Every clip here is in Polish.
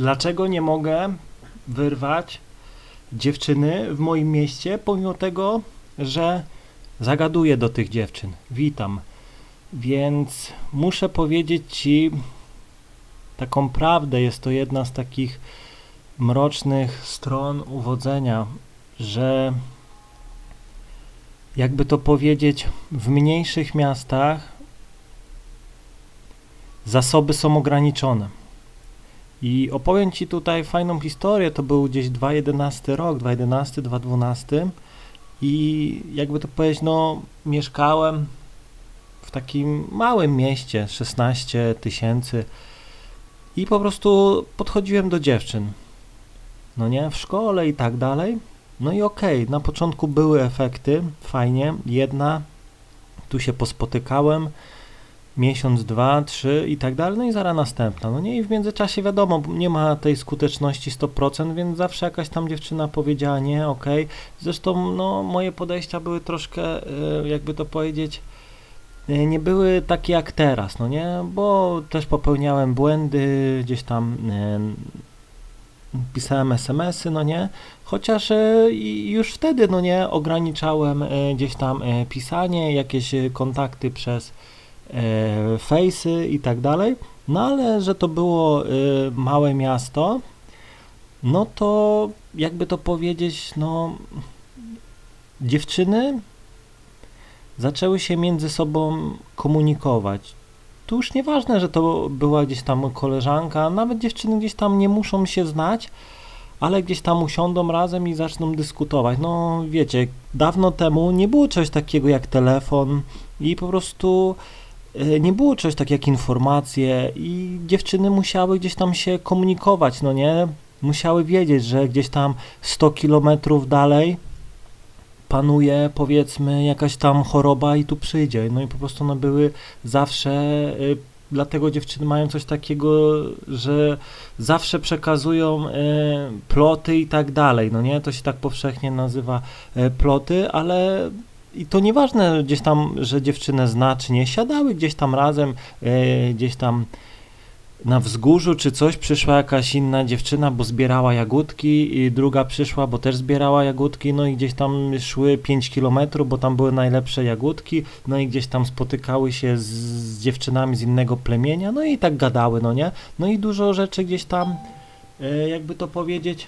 Dlaczego nie mogę wyrwać dziewczyny w moim mieście, pomimo tego, że zagaduję do tych dziewczyn? Witam. Więc muszę powiedzieć Ci taką prawdę. Jest to jedna z takich mrocznych stron uwodzenia, że jakby to powiedzieć, w mniejszych miastach zasoby są ograniczone. I opowiem Ci tutaj fajną historię, to był gdzieś 2011 rok, 2011, 2012 i jakby to powiedzieć, no mieszkałem w takim małym mieście, 16 tysięcy. I po prostu podchodziłem do dziewczyn, no nie, w szkole i tak dalej. No i okej, okay, na początku były efekty, fajnie, jedna, tu się pospotykałem, miesiąc, dwa, trzy i tak dalej, no i zaraz następna. No nie, i w międzyczasie wiadomo, nie ma tej skuteczności 100%, więc zawsze jakaś tam dziewczyna powiedziała nie, okej. Okay. Zresztą, no, moje podejścia były troszkę, e, jakby to powiedzieć, e, nie były takie jak teraz, no nie, bo też popełniałem błędy, gdzieś tam e, pisałem SMS-y, no nie, chociaż już wtedy, no nie, ograniczałem gdzieś tam pisanie, jakieś kontakty przez fejsy i tak dalej. No ale, że to było e, małe miasto, no to jakby to powiedzieć, no dziewczyny zaczęły się między sobą komunikować. Tu już nieważne, że to była gdzieś tam koleżanka, nawet dziewczyny gdzieś tam nie muszą się znać, ale gdzieś tam usiądą razem i zaczną dyskutować. No wiecie, dawno temu nie było czegoś takiego jak telefon i po prostu E, nie było czegoś tak jak informacje i dziewczyny musiały gdzieś tam się komunikować, no nie? Musiały wiedzieć, że gdzieś tam 100 kilometrów dalej panuje powiedzmy jakaś tam choroba i tu przyjdzie. No i po prostu one były zawsze, y, dlatego dziewczyny mają coś takiego, że zawsze przekazują y, ploty i tak dalej, no nie? To się tak powszechnie nazywa ploty, ale i to nieważne gdzieś tam, że dziewczynę zna czy nie, siadały gdzieś tam razem, e, gdzieś tam na wzgórzu czy coś, przyszła jakaś inna dziewczyna, bo zbierała jagódki i druga przyszła, bo też zbierała jagódki, no i gdzieś tam szły 5 kilometrów, bo tam były najlepsze jagódki, no i gdzieś tam spotykały się z, z dziewczynami z innego plemienia, no i tak gadały, no nie? No i dużo rzeczy gdzieś tam, e, jakby to powiedzieć,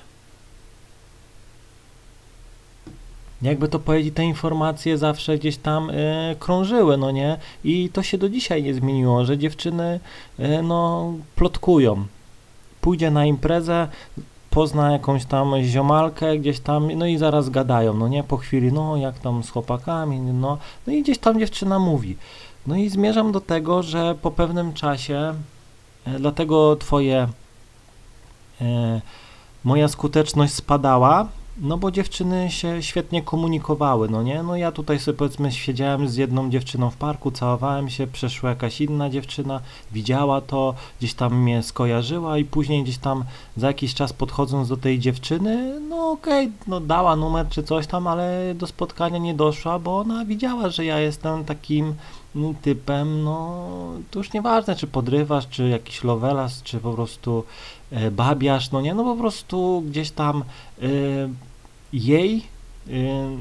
jakby to powiedzieć, te informacje zawsze gdzieś tam y, krążyły, no nie? I to się do dzisiaj nie zmieniło, że dziewczyny, y, no, plotkują. Pójdzie na imprezę, pozna jakąś tam ziomalkę gdzieś tam, no i zaraz gadają, no nie? Po chwili, no, jak tam z chłopakami, no, no i gdzieś tam dziewczyna mówi. No i zmierzam do tego, że po pewnym czasie, y, dlatego twoje, moja skuteczność spadała, no bo dziewczyny się świetnie komunikowały, no nie? No ja tutaj sobie powiedzmy siedziałem z jedną dziewczyną w parku, całowałem się, przeszła jakaś inna dziewczyna, widziała to, gdzieś tam mnie skojarzyła i później gdzieś tam za jakiś czas podchodząc do tej dziewczyny, no okej, okay, no dała numer czy coś tam, ale do spotkania nie doszła, bo ona widziała, że ja jestem takim typem, no to już nieważne, czy podrywasz, czy jakiś lovelas, czy po prostu e, babiasz, no nie, no po prostu gdzieś tam e, jej e,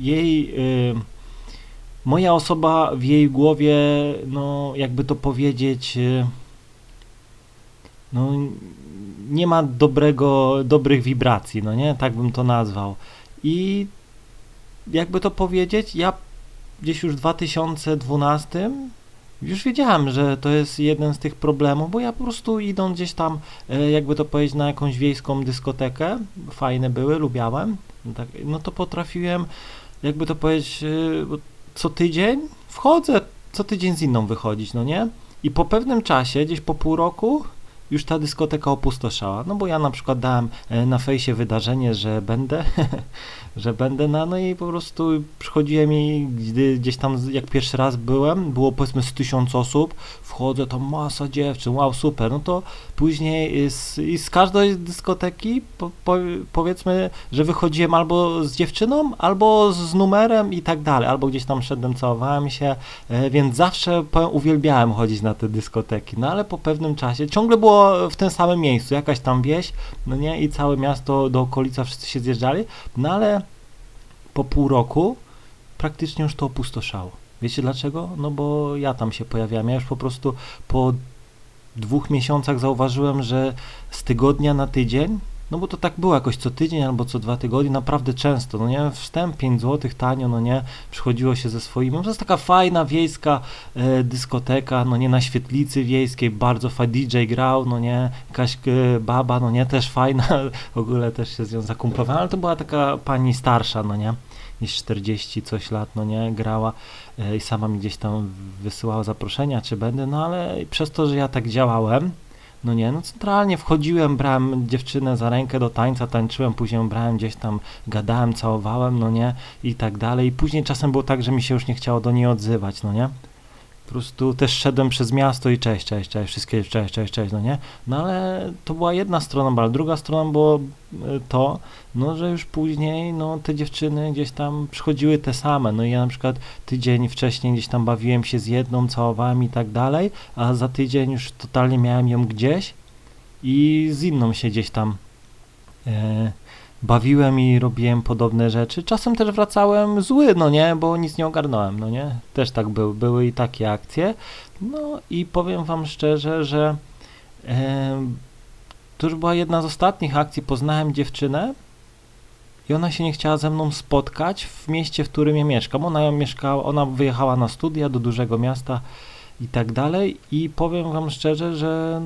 jej moja osoba w jej głowie, no jakby to powiedzieć, no nie ma dobrego, dobrych wibracji, no nie, tak bym to nazwał. I jakby to powiedzieć, ja gdzieś już w 2012 już wiedziałem, że to jest jeden z tych problemów, bo ja po prostu idąc gdzieś tam, e, jakby to powiedzieć, na jakąś wiejską dyskotekę, fajne były, lubiałem, no tak, no to potrafiłem, jakby to powiedzieć, e, co tydzień wchodzę, co tydzień z inną wychodzić, no nie? I po pewnym czasie, gdzieś po pół roku, już ta dyskoteka opustoszała. No bo ja na przykład dałem e, na fejsie wydarzenie, że będę, że będę na, no i po prostu przychodziłem i gdy gdzieś tam, jak pierwszy raz byłem, było powiedzmy z tysiąc osób, wchodzę, to masa dziewczyn, wow, super, no to później z, i z każdej dyskoteki po, po, powiedzmy, że wychodziłem albo z dziewczyną, albo z numerem i tak dalej, albo gdzieś tam szedłem, całowałem się, e, więc zawsze powiem, uwielbiałem chodzić na te dyskoteki, no ale po pewnym czasie ciągle było w tym samym miejscu, jakaś tam wieś, no nie, i całe miasto do okolica wszyscy się zjeżdżali, no ale po pół roku praktycznie już to opustoszało. Wiecie dlaczego? No bo ja tam się pojawiałem. Ja już po prostu po dwóch miesiącach zauważyłem, że z tygodnia na tydzień, no bo to tak było jakoś co tydzień albo co dwa tygodnie, naprawdę często, no nie, wstęp 5 zł tanio, no nie, przychodziło się ze swoimi, no to jest taka fajna wiejska e, dyskoteka, no nie, na świetlicy wiejskiej, bardzo fajny DJ grał, no nie, jakaś e, baba, no nie, też fajna, w ogóle też się z nią zakumplowałem, ale to była taka pani starsza, no nie, niż 40 coś lat, no nie, grała e, i sama mi gdzieś tam wysyłała zaproszenia, czy będę, no ale przez to, że ja tak działałem, no nie, no centralnie wchodziłem, brałem dziewczynę za rękę do tańca, tańczyłem, później brałem gdzieś tam, gadałem, całowałem, no nie, i tak dalej. I później czasem było tak, że mi się już nie chciało do niej odzywać, no nie. Po prostu też szedłem przez miasto i cześć, cześć, cześć, wszystkie cześć, cześć, cześć, no nie? No ale to była jedna strona, ale druga strona było e, to, no że już później, no te dziewczyny gdzieś tam przychodziły te same, no i ja na przykład tydzień wcześniej gdzieś tam bawiłem się z jedną, całowałem i tak dalej, a za tydzień już totalnie miałem ją gdzieś i z inną się gdzieś tam e, bawiłem i robiłem podobne rzeczy. Czasem też wracałem zły, no nie, bo nic nie ogarnąłem, no nie. Też tak był, były i takie akcje. No i powiem wam szczerze, że e, to już była jedna z ostatnich akcji. Poznałem dziewczynę i ona się nie chciała ze mną spotkać w mieście, w którym ja mieszkam. Ona mieszkała, ona wyjechała na studia do dużego miasta i tak dalej i powiem wam szczerze, że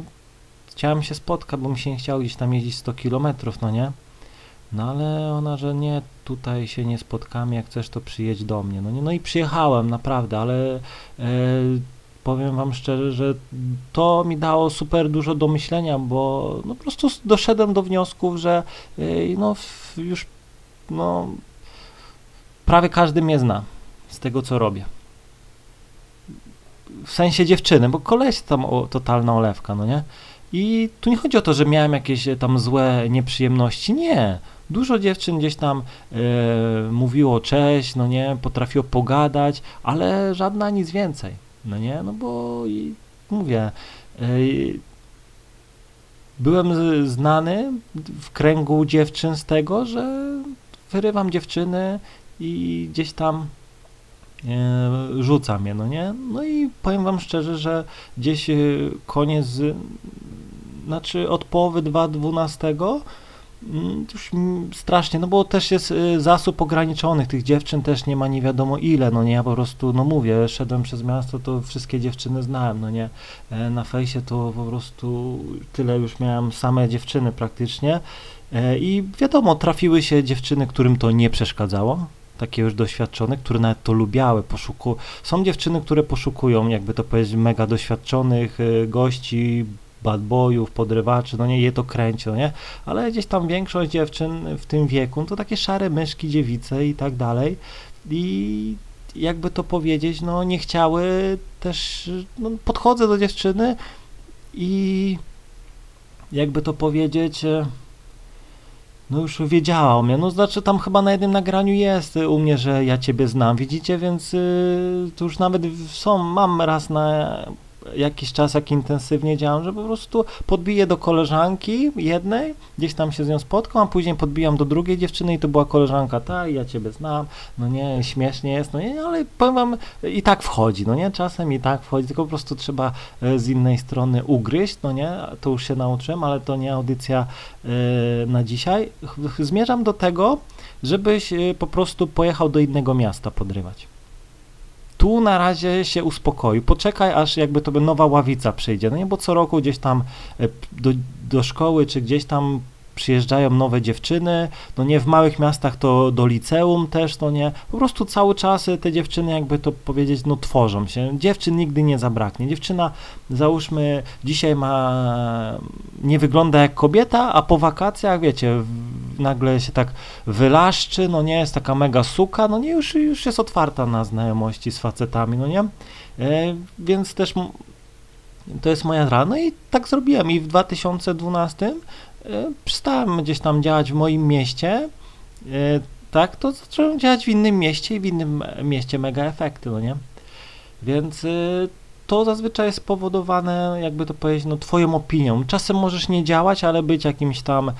chciałem się spotkać, bo mi się nie chciało gdzieś tam jeździć 100 kilometrów, no nie. No ale ona, że nie, tutaj się nie spotkamy, jak chcesz to przyjedź do mnie. No, nie, no i przyjechałem, naprawdę, ale e, powiem wam szczerze, że to mi dało super dużo do myślenia, bo no, po prostu doszedłem do wniosków, że e, no już no prawie każdy mnie zna z tego, co robię. W sensie dziewczyny, bo koleś tam o, totalna olewka, no nie? I tu nie chodzi o to, że miałem jakieś tam złe nieprzyjemności, nie Dużo dziewczyn gdzieś tam e, mówiło cześć, no nie, potrafiło pogadać, ale żadna nic więcej, no nie, no bo i, mówię, e, byłem znany w kręgu dziewczyn z tego, że wyrywam dziewczyny i gdzieś tam e, rzucam je, no nie? No i powiem wam szczerze, że gdzieś koniec, znaczy od połowy 2012 Mm, już strasznie, no bo też jest y, zasób ograniczonych, tych dziewczyn też nie ma nie wiadomo ile, no nie, ja po prostu, no mówię, szedłem przez miasto, to wszystkie dziewczyny znałem, no nie, e, na fejsie to po prostu tyle już miałem same dziewczyny praktycznie. E, i wiadomo, trafiły się dziewczyny, którym to nie przeszkadzało, takie już doświadczone, które nawet to lubiały, poszuku... Są dziewczyny, które poszukują, jakby to powiedzieć, mega doświadczonych y, gości, bad boyów, podrywaczy, no nie, je to kręci, no nie, ale gdzieś tam większość dziewczyn w tym wieku, to takie szare myszki, dziewice i tak dalej. I jakby to powiedzieć, no nie chciały też, no, podchodzę do dziewczyny i jakby to powiedzieć, e, no już wiedziała o mnie, no znaczy tam chyba na jednym nagraniu jest u mnie, że ja ciebie znam, widzicie, więc y, to już nawet są, mam raz na jakiś czas, jak intensywnie działam, że po prostu podbiję do koleżanki jednej, gdzieś tam się z nią spotkam, a później podbijam do drugiej dziewczyny i to była koleżanka ta i ja ciebie znam, no nie, śmiesznie jest, no nie, ale powiem wam, i tak wchodzi, no nie, czasem i tak wchodzi, tylko po prostu trzeba e, z innej strony ugryźć, no nie, to już się nauczyłem, ale to nie audycja yy, na dzisiaj. Zmierzam do tego, żebyś yy, po prostu pojechał do innego miasta podrywać tu na razie się uspokoił. Poczekaj, aż jakby to nowa ławica przyjdzie. No nie, bo co roku gdzieś tam e, do, do szkoły, czy gdzieś tam przyjeżdżają nowe dziewczyny, no nie w małych miastach to do liceum też, no nie, po prostu cały czas te dziewczyny jakby to powiedzieć, no tworzą się, dziewczyn nigdy nie zabraknie, dziewczyna załóżmy dzisiaj ma, nie wygląda jak kobieta, a po wakacjach wiecie, nagle się tak wylaszczy, no nie, jest taka mega suka, no nie, już, już jest otwarta na znajomości z facetami, no nie, e, więc też to jest moja rana no i tak zrobiłem i w 2012 E, przestałem gdzieś tam działać w moim mieście, e, tak, to zacząłem działać w innym mieście i w innym mieście mega efekty, no nie? Więc e, to zazwyczaj jest spowodowane, jakby to powiedzieć, no, twoją opinią. Czasem możesz nie działać, ale być jakimś tam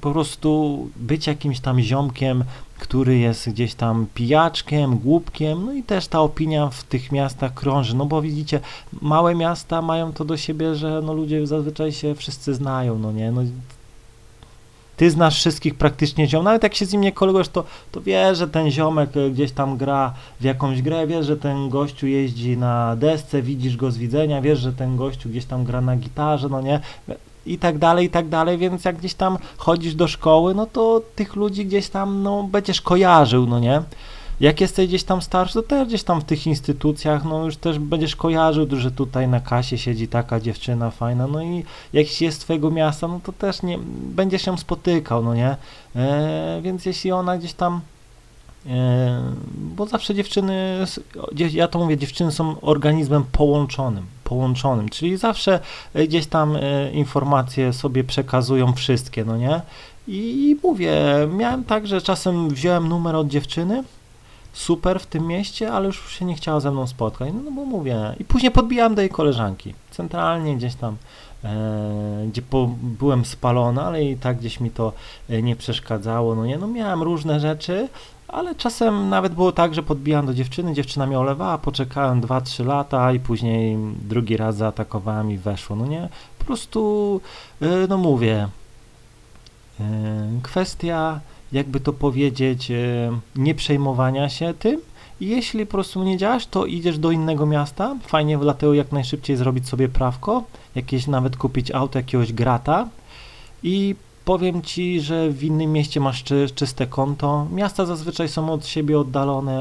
po prostu być jakimś tam ziomkiem, który jest gdzieś tam pijaczkiem, głupkiem, no i też ta opinia w tych miastach krąży, no bo widzicie, małe miasta mają to do siebie, że no ludzie zazwyczaj się wszyscy znają, no nie, no ty znasz wszystkich praktycznie ziom, nawet jak się z nim nie kolegujesz, to, to wiesz, że ten ziomek gdzieś tam gra w jakąś grę, wiesz, że ten gościu jeździ na desce, widzisz go z widzenia, wiesz, że ten gościu gdzieś tam gra na gitarze, no nie, i tak dalej, i tak dalej, więc jak gdzieś tam chodzisz do szkoły, no to tych ludzi gdzieś tam, no, będziesz kojarzył, no nie? Jak jesteś gdzieś tam starszy, to też gdzieś tam w tych instytucjach, no już też będziesz kojarzył, że tutaj na kasie siedzi taka dziewczyna fajna, no i jak jest z twojego miasta, no to też nie, będziesz się spotykał, no nie? E, więc jeśli ona gdzieś tam e, bo zawsze dziewczyny, ja to mówię, dziewczyny są organizmem połączonym, połączonym, czyli zawsze gdzieś tam e, informacje sobie przekazują wszystkie, no nie? I mówię, miałem tak, że czasem wziąłem numer od dziewczyny, super w tym mieście, ale już się nie chciała ze mną spotkać, no, no bo mówię, i później podbijałem do jej koleżanki, centralnie gdzieś tam, e, gdzie po, byłem spalony, ale i tak gdzieś mi to e, nie przeszkadzało, no nie, no miałem różne rzeczy, ale czasem nawet było tak, że podbijałem do dziewczyny, dziewczyna mnie olewała, poczekałem 2-3 lata i później drugi raz zaatakowałem i weszło, no nie, po prostu, e, no mówię, e, kwestia jakby to powiedzieć, e, nie przejmowania się tym. Jeśli po prostu nie działasz, to idziesz do innego miasta. Fajnie dlatego jak najszybciej zrobić sobie prawko, jakieś nawet kupić auto, jakiegoś grata i powiem Ci, że w innym mieście masz czy, czyste konto. Miasta zazwyczaj są od siebie oddalone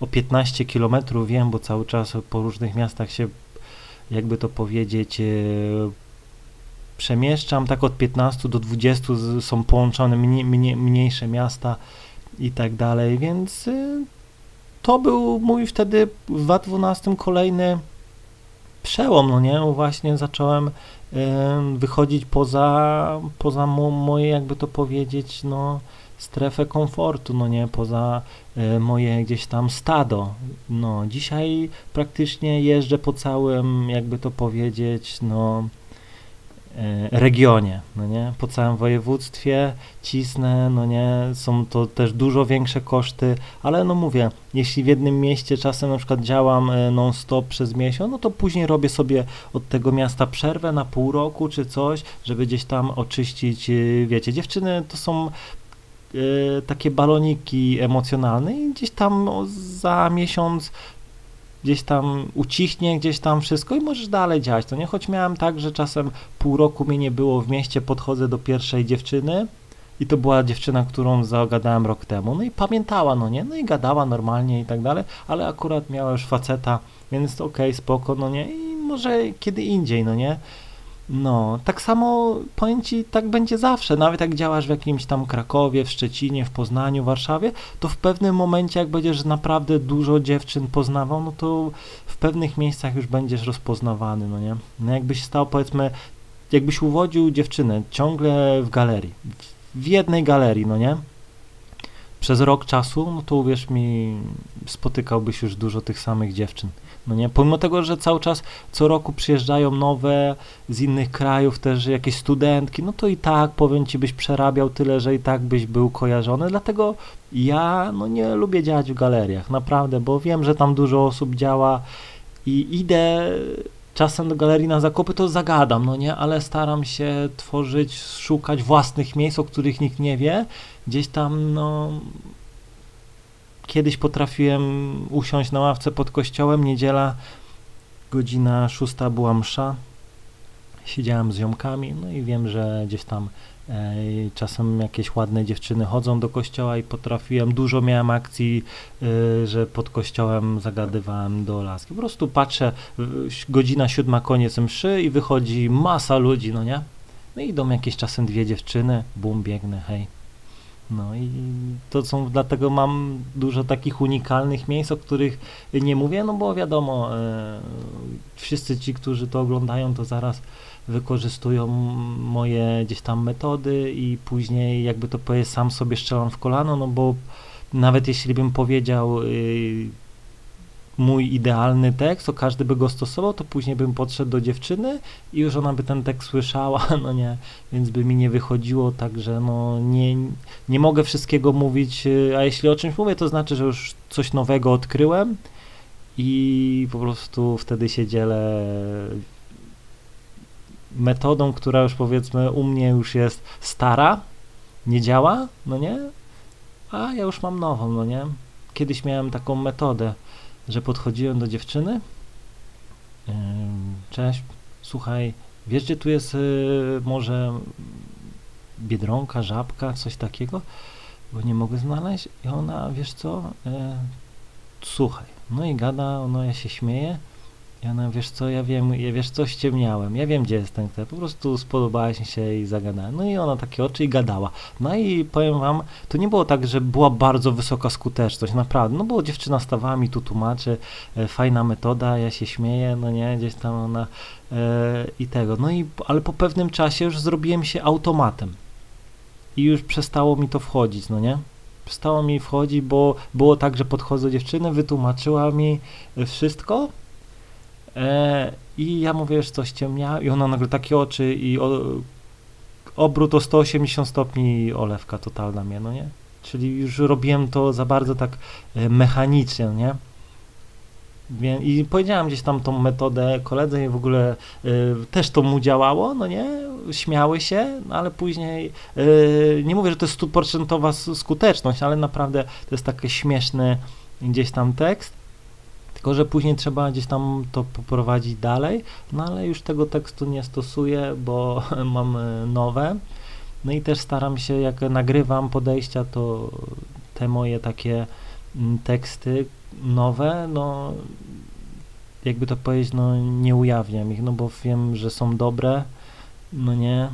o 15 km, wiem, bo cały czas po różnych miastach się, jakby to powiedzieć, e, przemieszczam, tak od 15 do 20 są połączone mniej, mniej, mniejsze miasta i tak dalej, więc y, to był mój wtedy w 2012 kolejny przełom, no nie, właśnie zacząłem wychodzić poza, poza mo, moje, jakby to powiedzieć, no strefę komfortu, no nie, poza y, moje gdzieś tam stado. No, dzisiaj praktycznie jeżdżę po całym, jakby to powiedzieć, no E, regionie, no nie, po całym województwie cisnę, no nie, są to też dużo większe koszty, ale no mówię, jeśli w jednym mieście czasem na przykład działam e, non-stop przez miesiąc, no to później robię sobie od tego miasta przerwę na pół roku czy coś, żeby gdzieś tam oczyścić, e, wiecie, dziewczyny to są takie baloniki emocjonalne i gdzieś tam za miesiąc gdzieś tam ucichnie, gdzieś tam wszystko i możesz dalej działać. To nie, choć miałem tak, że czasem pół roku mnie nie było w mieście, podchodzę do pierwszej dziewczyny i to była dziewczyna, którą zagadałem rok temu, no i pamiętała, no nie, no i gadała normalnie i tak dalej, ale akurat miała już faceta, więc okej, okay, spoko, no nie, i może kiedy indziej, no nie, no, tak samo powiem Ci, tak będzie zawsze. Nawet jak działasz w jakimś tam Krakowie, w Szczecinie, w Poznaniu, Warszawie, to w pewnym momencie, jak będziesz naprawdę dużo dziewczyn poznawał, no to w pewnych miejscach już będziesz rozpoznawany, no nie? No jakbyś stał, powiedzmy, jakbyś uwodził dziewczynę ciągle w galerii, w jednej galerii, no nie? Przez rok czasu, no to uwierz mi, spotykałbyś już dużo tych samych dziewczyn. No nie? Pomimo tego, że cały czas co roku przyjeżdżają nowe z innych krajów też jakieś studentki, no to i tak powiem ci byś przerabiał tyle, że i tak byś był kojarzony. Dlatego ja no nie lubię działać w galeriach, naprawdę, bo wiem, że tam dużo osób działa i idę czasem do galerii na zakupy, to zagadam, no nie, ale staram się tworzyć, szukać własnych miejsc, o których nikt nie wie. Gdzieś tam, no, Kiedyś potrafiłem usiąść na ławce pod kościołem, niedziela, godzina szósta była msza, siedziałem z ziomkami, no i wiem, że gdzieś tam e, czasem jakieś ładne dziewczyny chodzą do kościoła i potrafiłem, dużo miałem akcji, e, że pod kościołem zagadywałem do laski. Po prostu patrzę, godzina siódma, koniec mszy i wychodzi masa ludzi, no nie? No i idą jakieś czasem dwie dziewczyny, bum, biegnę, hej. No i to są, dlatego mam dużo takich unikalnych miejsc, o których nie mówię, no bo wiadomo, e, wszyscy ci, którzy to oglądają, to zaraz wykorzystują moje gdzieś tam metody i później jakby to powiedzieć, sam sobie strzelam w kolano, no bo nawet jeśli bym powiedział y, mój idealny tekst, to każdy by go stosował, to później bym podszedł do dziewczyny i już ona by ten tekst słyszała, no nie, więc by mi nie wychodziło, także no nie, nie mogę wszystkiego mówić, y, a jeśli o czymś mówię, to znaczy, że już coś nowego odkryłem i po prostu wtedy się dzielę metodą, która już powiedzmy u mnie już jest stara, nie działa, no nie, a ja już mam nową, no nie. Kiedyś miałem taką metodę, że podchodziłem do dziewczyny. Cześć, słuchaj, wiesz gdzie tu jest y, może biedronka, żabka, coś takiego? Bo nie mogę znaleźć. I ona, wiesz co, e, słuchaj. No i gada, no ja się śmieję. I ona, wiesz co, ja wiem, ja wiesz co, ściemniałem, ja wiem, gdzie jest ten chleb, po prostu spodobałaś mi się i zagadałem. No i ona takie oczy i gadała. No i powiem wam, to nie było tak, że była bardzo wysoka skuteczność, naprawdę, no bo dziewczyna stawała mi tu tłumaczy, e, fajna metoda, ja się śmieję, no nie, gdzieś tam ona e, i tego. No i, ale po pewnym czasie już zrobiłem się automatem i już przestało mi to wchodzić, no nie? Przestało mi wchodzić, bo było tak, że podchodzę do dziewczyny, wytłumaczyła mi wszystko, I ja mówię, że coś ciemnia i ona nagle takie oczy i o, obrót o 180 stopni olewka totalna mnie, no nie? Czyli już robiłem to za bardzo tak e, mechanicznie, nie? I powiedziałem gdzieś tam tą metodę koledze i w ogóle y, też to mu działało, no nie? Śmiały się, no ale później y, nie mówię, że to jest stuprocentowa skuteczność, ale naprawdę to jest taki śmieszny gdzieś tam tekst. Tylko, że później trzeba gdzieś tam to poprowadzić dalej, no ale już tego tekstu nie stosuję, bo mam e, nowe. No i też staram się, jak nagrywam podejścia, to te moje takie mm, teksty nowe, no jakby to powiedzieć, no nie ujawniam ich, no bo wiem, że są dobre, no nie,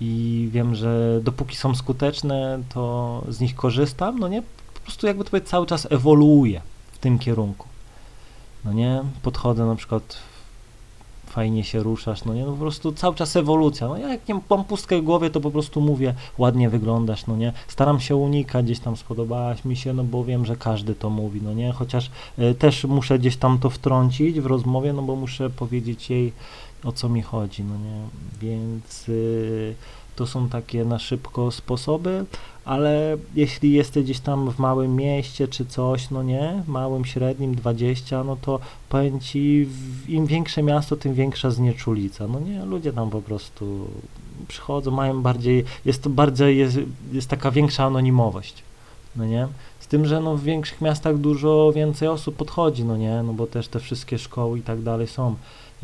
i wiem, że dopóki są skuteczne, to z nich korzystam, no nie, po prostu jakby to powiedzieć, cały czas ewoluuję w tym kierunku no nie, podchodzę na przykład fajnie się ruszasz, no nie, no po prostu cały czas ewolucja, no ja jak nie mam pustkę w głowie, to po prostu mówię, ładnie wyglądasz, no nie, staram się unikać, gdzieś tam spodobałaś mi się, no bo wiem, że każdy to mówi, no nie, chociaż y, też muszę gdzieś tam to wtrącić w rozmowie, no bo muszę powiedzieć jej, o co mi chodzi, no nie, więc y, to są takie na szybko sposoby, ale jeśli jesteś gdzieś tam w małym mieście czy coś, no nie, małym, średnim, 20, no to powiem Ci, im większe miasto, tym większa znieczulica, no nie, ludzie tam po prostu przychodzą, mają bardziej, jest to bardziej, jest, jest taka większa anonimowość, no nie, z tym, że no w większych miastach dużo więcej osób podchodzi, no nie, no bo też te wszystkie szkoły i tak dalej są.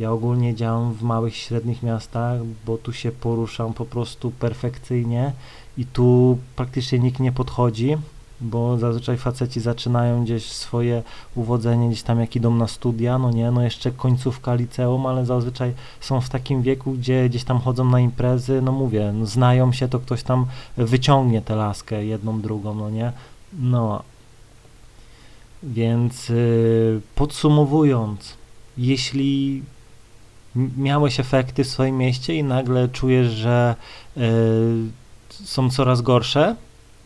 Ja ogólnie działam w małych, średnich miastach, bo tu się poruszam po prostu perfekcyjnie i tu praktycznie nikt nie podchodzi, bo zazwyczaj faceci zaczynają gdzieś swoje uwodzenie, gdzieś tam jak idą na studia, no nie, no jeszcze końcówka liceum, ale zazwyczaj są w takim wieku, gdzie gdzieś tam chodzą na imprezy, no mówię, no znają się, to ktoś tam wyciągnie tę laskę jedną, drugą, no nie, no. Więc yy, podsumowując, jeśli miałeś efekty w swoim mieście i nagle czujesz, że y, są coraz gorsze,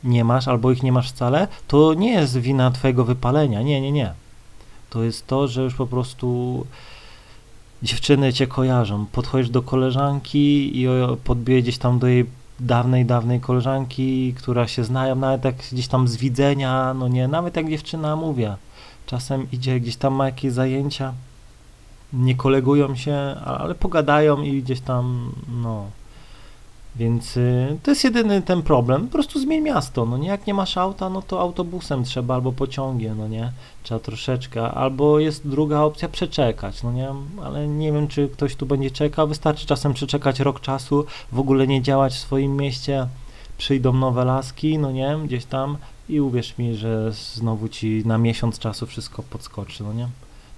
nie masz albo ich nie masz wcale, to nie jest wina twojego wypalenia. Nie, nie, nie. To jest to, że już po prostu dziewczyny cię kojarzą. Podchodzisz do koleżanki i podbije gdzieś tam do jej dawnej, dawnej koleżanki, która się znają, nawet jak gdzieś tam z widzenia, no nie, nawet jak dziewczyna mówię. Czasem idzie gdzieś tam ma jakieś zajęcia, nie kolegują się, ale pogadają i gdzieś tam, no. Więc y, to jest jedyny ten problem. Po prostu zmień miasto, no nie? Jak nie masz auta, no to autobusem trzeba albo pociągiem, no nie? Trzeba troszeczkę. Albo jest druga opcja, przeczekać, no nie? Ale nie wiem, czy ktoś tu będzie czekał. Wystarczy czasem przeczekać rok czasu, w ogóle nie działać w swoim mieście. Przyjdą nowe laski, no nie? Gdzieś tam i uwierz mi, że znowu ci na miesiąc czasu wszystko podskoczy, no nie?